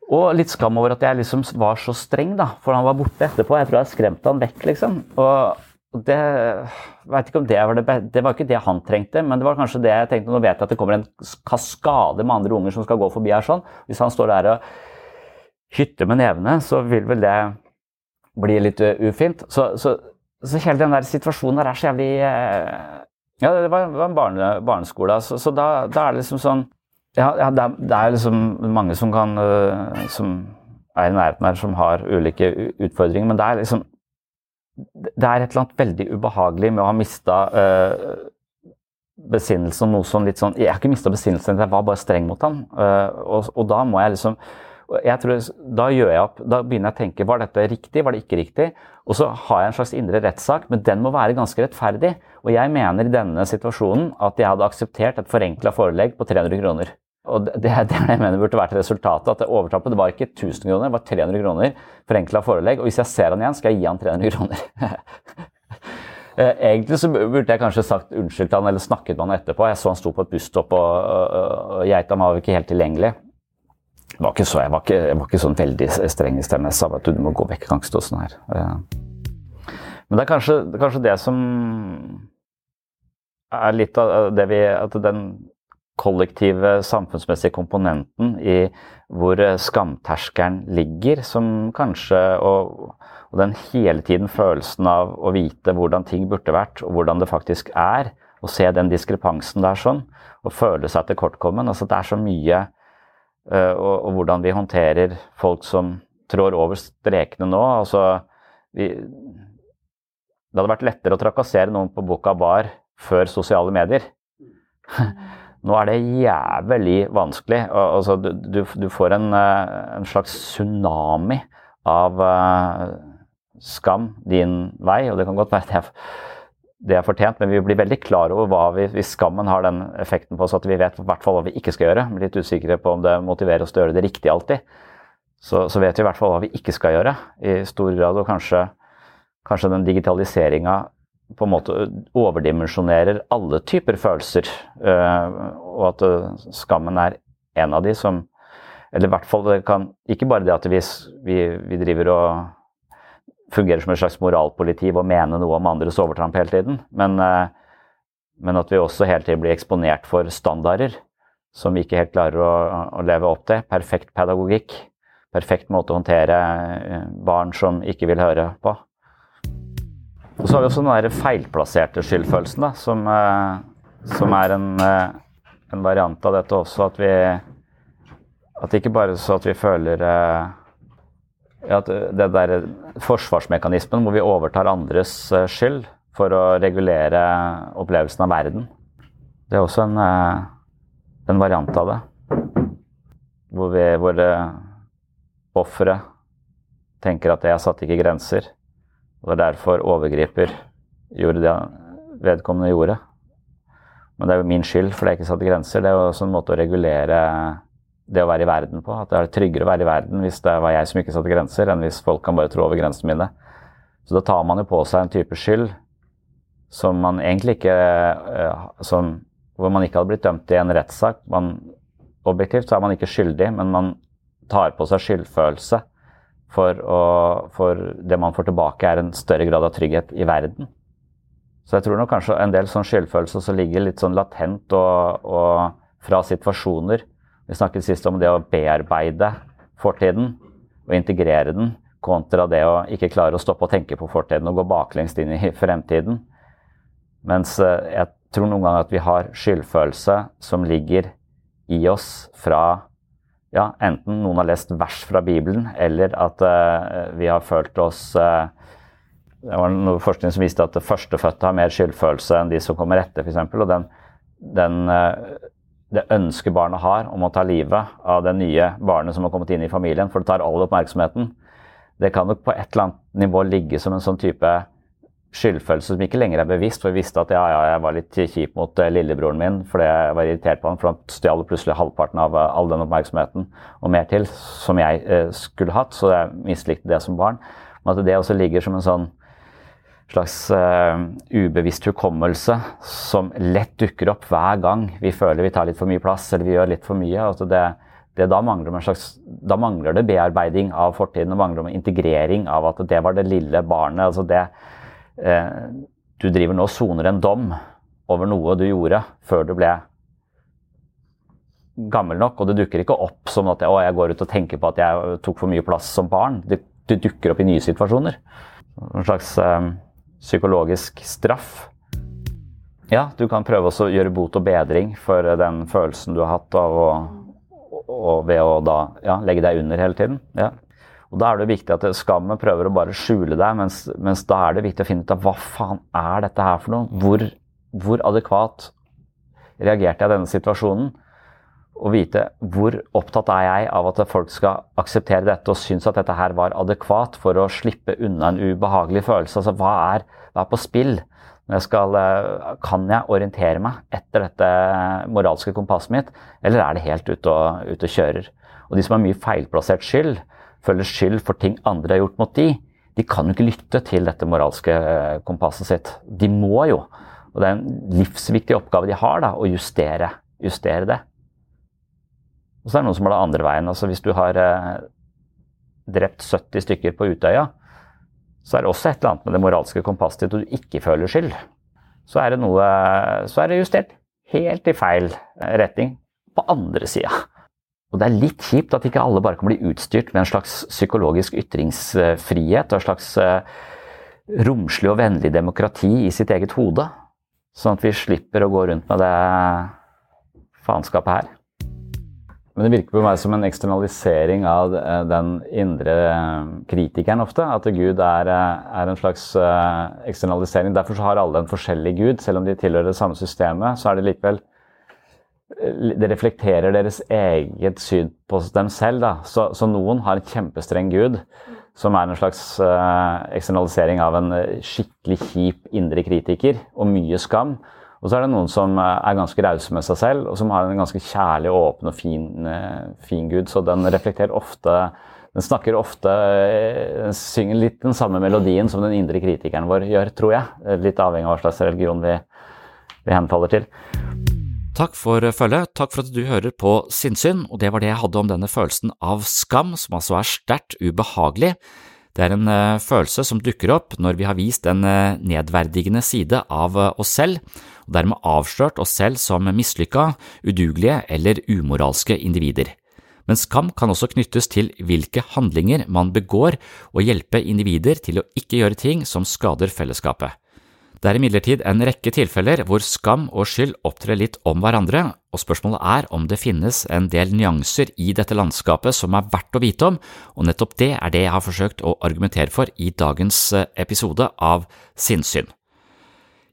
og litt skam over at jeg liksom var så streng, da, for han var borte etterpå. Jeg tror jeg skremte han vekk, liksom. Og det vet ikke om det var det Det var ikke det han trengte, men det var kanskje det jeg tenkte. Nå vet jeg at det kommer en kaskade med andre unger som skal gå forbi her sånn. Hvis han står der og hytter med nevene, så vil vel det bli litt ufint. Så, så så hele den der situasjonen der er så jævlig eh, Ja, det var, var en barne, barneskole, så, så da, da, er det liksom sånn Ja, ja det, er, det, er, liksom mange som kan uh, Som er i nærheten her, som har ulike utfordringer, men det er liksom Det er et eller annet veldig ubehagelig med å ha mista uh, besinnelsen noe sånn litt sånn Jeg har ikke mista besinnelsen, jeg var bare streng mot han. Uh, og, og da må jeg liksom jeg tror, da gjør jeg opp, da begynner jeg å tenke var dette riktig, var det ikke riktig? Og så har jeg en slags indre rettssak, men den må være ganske rettferdig. Og jeg mener i denne situasjonen at jeg hadde akseptert et forenkla forelegg på 300 kroner. Og det, det, det jeg mener burde vært resultatet. At overtrappet var ikke 1000 kroner, det var 300 kroner forenkla forelegg. Og hvis jeg ser han igjen, skal jeg gi han 300 kroner. Eh, egentlig så burde jeg kanskje sagt unnskyld til han eller snakket med han etterpå. Jeg så han sto på et busstopp, og, og, og Geitam var ikke helt tilgjengelig var ikke så, jeg, var ikke, jeg var ikke sånn veldig streng i stemmen. Jeg sa at du må gå vekk, kan ikke her. Men det er kanskje, kanskje det som er litt av det vi At den kollektive samfunnsmessige komponenten i hvor skamterskelen ligger, som kanskje og, Og den hele tiden følelsen av å vite hvordan ting burde vært, og hvordan det faktisk er, Å se den diskrepansen der sånn, og føle seg tilkortkommen. Altså, det er så mye og, og, hvordan vi håndterer folk som trår over strekene nå. Altså, vi, det hadde vært lettere å trakassere noen på Boka Bar før sosiale medier. Nå er det jævlig vanskelig. Altså, du, du, får en, eh, en, slags tsunami av uh, skam din vei, og det kan godt være det er, det er fortjent, men vi blir veldig klar over hva vi, hvis skammen har den effekten på oss at vi vet i hvert fall hva vi ikke skal gjøre. Er litt usikre på om det motiverer oss til å gjøre det riktig alltid. Så, så vet vi i hvert fall hva vi ikke skal gjøre, i stor grad. Og kanskje, kanskje den digitaliseringa på en måte overdimensjonerer alle typer følelser. Øh, og at uh, skammen er en av de som Eller i hvert fall det kan Ikke bare det at vi, vi, vi driver og fungerer som et slags moralpoliti og mene noe om andres overtramp hele tiden. Men, eh, men, at vi også hele tiden blir eksponert for standarder som vi ikke helt klarer å, å, leve opp til. Perfekt pedagogikk. Perfekt måte å håndtere eh, barn som ikke vil høre på. Og så har vi også den feilplasserte skyldfølelsen, da, som, eh, som er en, en, variant av dette også. At vi At ikke bare så at vi føler at det der forsvarsmekanismen hvor vi overtar andres eh, skyld for å regulere opplevelsen av verden. Det er også en, eh, en variant av det. Hvor, vi, hvor offeret tenker at 'jeg satte ikke grenser', og det er derfor overgriper gjorde det vedkommende gjorde. Men det er jo min skyld for det jeg ikke satte grenser. Det er jo også en måte å regulere det å være i verden på. At det er tryggere å være i verden hvis det var jeg som ikke satte grenser, enn hvis folk kan bare trå over grensene mine. Så da tar man jo på seg en type skyld som man egentlig ikke eh, som, Hvor man ikke hadde blitt dømt i en rettssak. Objektivt så er man ikke skyldig, men man tar på seg skyldfølelse for, å, for det man får tilbake, er en større grad av trygghet i verden. Så jeg tror nok kanskje en del sånn skyldfølelse som ligger litt sånn latent og, og fra situasjoner vi snakket sist om det å bearbeide fortiden og integrere den, kontra det å ikke klare å stoppe å tenke på fortiden og gå baklengs inn i fremtiden. Mens eh, jeg tror noen ganger at vi har skyldfølelse som ligger i oss fra ja, enten noen har lest vers fra Bibelen, eller at uh, vi har følt oss uh, Det var noe forskning som viste at førstefødte har mer skyldfølelse enn de som kommer etter, f.eks. Og den, den uh, det ønsket barnet har om å ta livet av det nye barnet som har kommet inn i familien, for det tar all oppmerksomheten, det kan nok på et eller annet nivå ligge som en sånn type skyldfølelse som ikke lenger er bevisst. For jeg visste at ja, ja, jeg var litt kjip mot uh, lillebroren min fordi jeg var irritert på han, for han stjal plutselig halvparten av uh, all den oppmerksomheten og mer til som jeg uh, skulle hatt, så jeg mislikte det som barn. Men at det også ligger som en sånn slags uh, ubevisst hukommelse som lett dukker opp hver gang vi føler vi tar litt for mye plass eller vi gjør litt for mye. Altså det, det, da, mangler slags, da, mangler det bearbeiding av fortiden og mangler integrering av at det var det lille barnet. Altså det, uh, du driver nå og soner en dom over noe du gjorde før du ble gammel nok, og det dukker ikke opp som at å, jeg går ut og tenker på at jeg tok for mye plass som barn. Det, det dukker opp i nye situasjoner. En slags uh, psykologisk straff. Ja, du kan prøve å gjøre bot og bedring for den følelsen du har hatt av å, og ved å da ja, legge deg under hele tiden. Ja. Og Da er det viktig at skammen prøver å bare skjule deg, mens, mens, da er det viktig å finne ut av hva faen er dette her for noe? Hvor, hvor adekvat reagerte jeg i denne situasjonen? Å vite hvor opptatt er jeg av at folk skal akseptere dette og synes at dette her var adekvat for å slippe unna en ubehagelig følelse. Altså hva er, hva er på spill? Skal, eh, kan jeg orientere meg etter dette moralske kompasset mitt, eller er det helt ute og, ut og kjører? Og de som har mye feilplassert skyld, føler skyld for ting andre har gjort mot de, de kan jo ikke lytte til dette moralske eh, kompasset sitt. De må jo. Og det er en livsviktig oppgave de har, da, å justere, justere det. Og så er det noen som har det andre veien. altså Hvis du har eh, drept 70 stykker på Utøya, så er det også et eller annet med det moralske kompasset ditt og du ikke føler skyld. Så er det noe Så er det justert helt i feil retning på andre sida. Og det er litt kjipt at ikke alle bare kan bli utstyrt med en slags psykologisk ytringsfrihet og en slags eh, romslig og vennlig demokrati i sitt eget hode. Sånn at vi slipper å gå rundt med det faenskapet her. Men det virker på meg som en eksternalisering av eh, den indre kritikeren ofte. At Gud er, eh, er en slags eksternalisering. Derfor har alle en forskjellig gud. Selv om de tilhører det samme systemet, så er det likevel det reflekterer deres eget syn på dem selv. Da. Så, så, noen har en kjempestreng gud, som er en slags eksternalisering av en eh, skikkelig kjip indre kritiker og mye skam. Og så er det noen som eh, er ganske rause med seg selv, og som har en ganske kjærlig, åpen og fin, uh, fin gud. Så den reflekterer ofte Den snakker ofte Den synger litt den samme melodien som den indre kritikeren vår gjør, tror jeg. Litt avhengig av hva slags religion vi, vi henfaller til. Takk for følget, takk for at du hører på sinnssyn, og det var det jeg hadde om denne følelsen av skam, som altså er sterkt ubehagelig. Det er en følelse som dukker opp når vi har vist en nedverdigende side av oss selv, og dermed avslørt oss selv som mislykka, udugelige eller umoralske individer. Men skam kan også knyttes til hvilke handlinger man begår, og hjelpe individer til å ikke gjøre ting som skader fellesskapet. Det er imidlertid en rekke tilfeller hvor skam og skyld opptrer litt om hverandre, og spørsmålet er om det finnes en del nyanser i dette landskapet som er verdt å vite om, og nettopp det er det jeg har forsøkt å argumentere for i dagens eh, episode av Sinnsyn.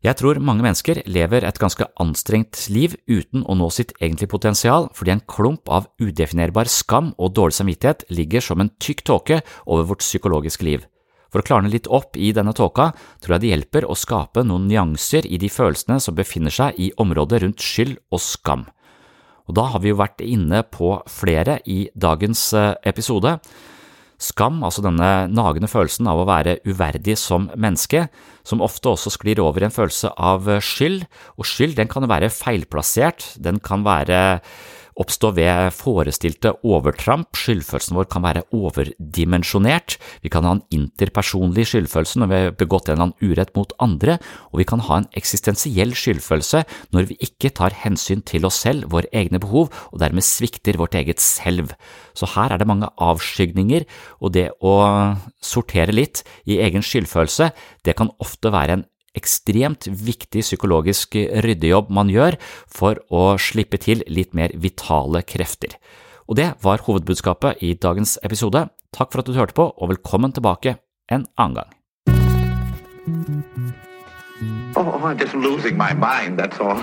Jeg tror mange mennesker lever et ganske anstrengt liv uten å nå sitt egentlige potensial, fordi en klump av udefinerbar skam og dårlig samvittighet ligger som en tykk tåke over vårt psykologiske liv. For å klarne litt opp i denne tåka tror jeg det hjelper å skape noen nyanser i de følelsene som befinner seg i området rundt skyld og skam. Og da har vi jo vært inne på flere i dagens eh, episode. Skam, altså denne nagende følelsen av å være uverdig som menneske, som ofte også sklir over i en følelse av skyld, og skyld den kan være feilplassert, den kan være oppstå ved forestilte overtramp. Skyldfølelsen vår kan være overdimensjonert. Vi kan ha en interpersonlig skyldfølelse når vi har begått en eller annen urett mot andre, og vi kan ha en eksistensiell skyldfølelse når vi ikke tar hensyn til oss selv, våre egne behov, og dermed svikter vårt eget selv. Så her er det mange avskygninger, og det å sortere litt i egen skyldfølelse, det kan ofte være en ekstremt viktig psykologisk ryddejobb man gjør for å slippe til litt mer vitale krefter. Og det var hovedbudskapet i dagens episode. Takk for at du hørte på, og velkommen tilbake en annen gang. Oh, I'm just losing my mind, that's all.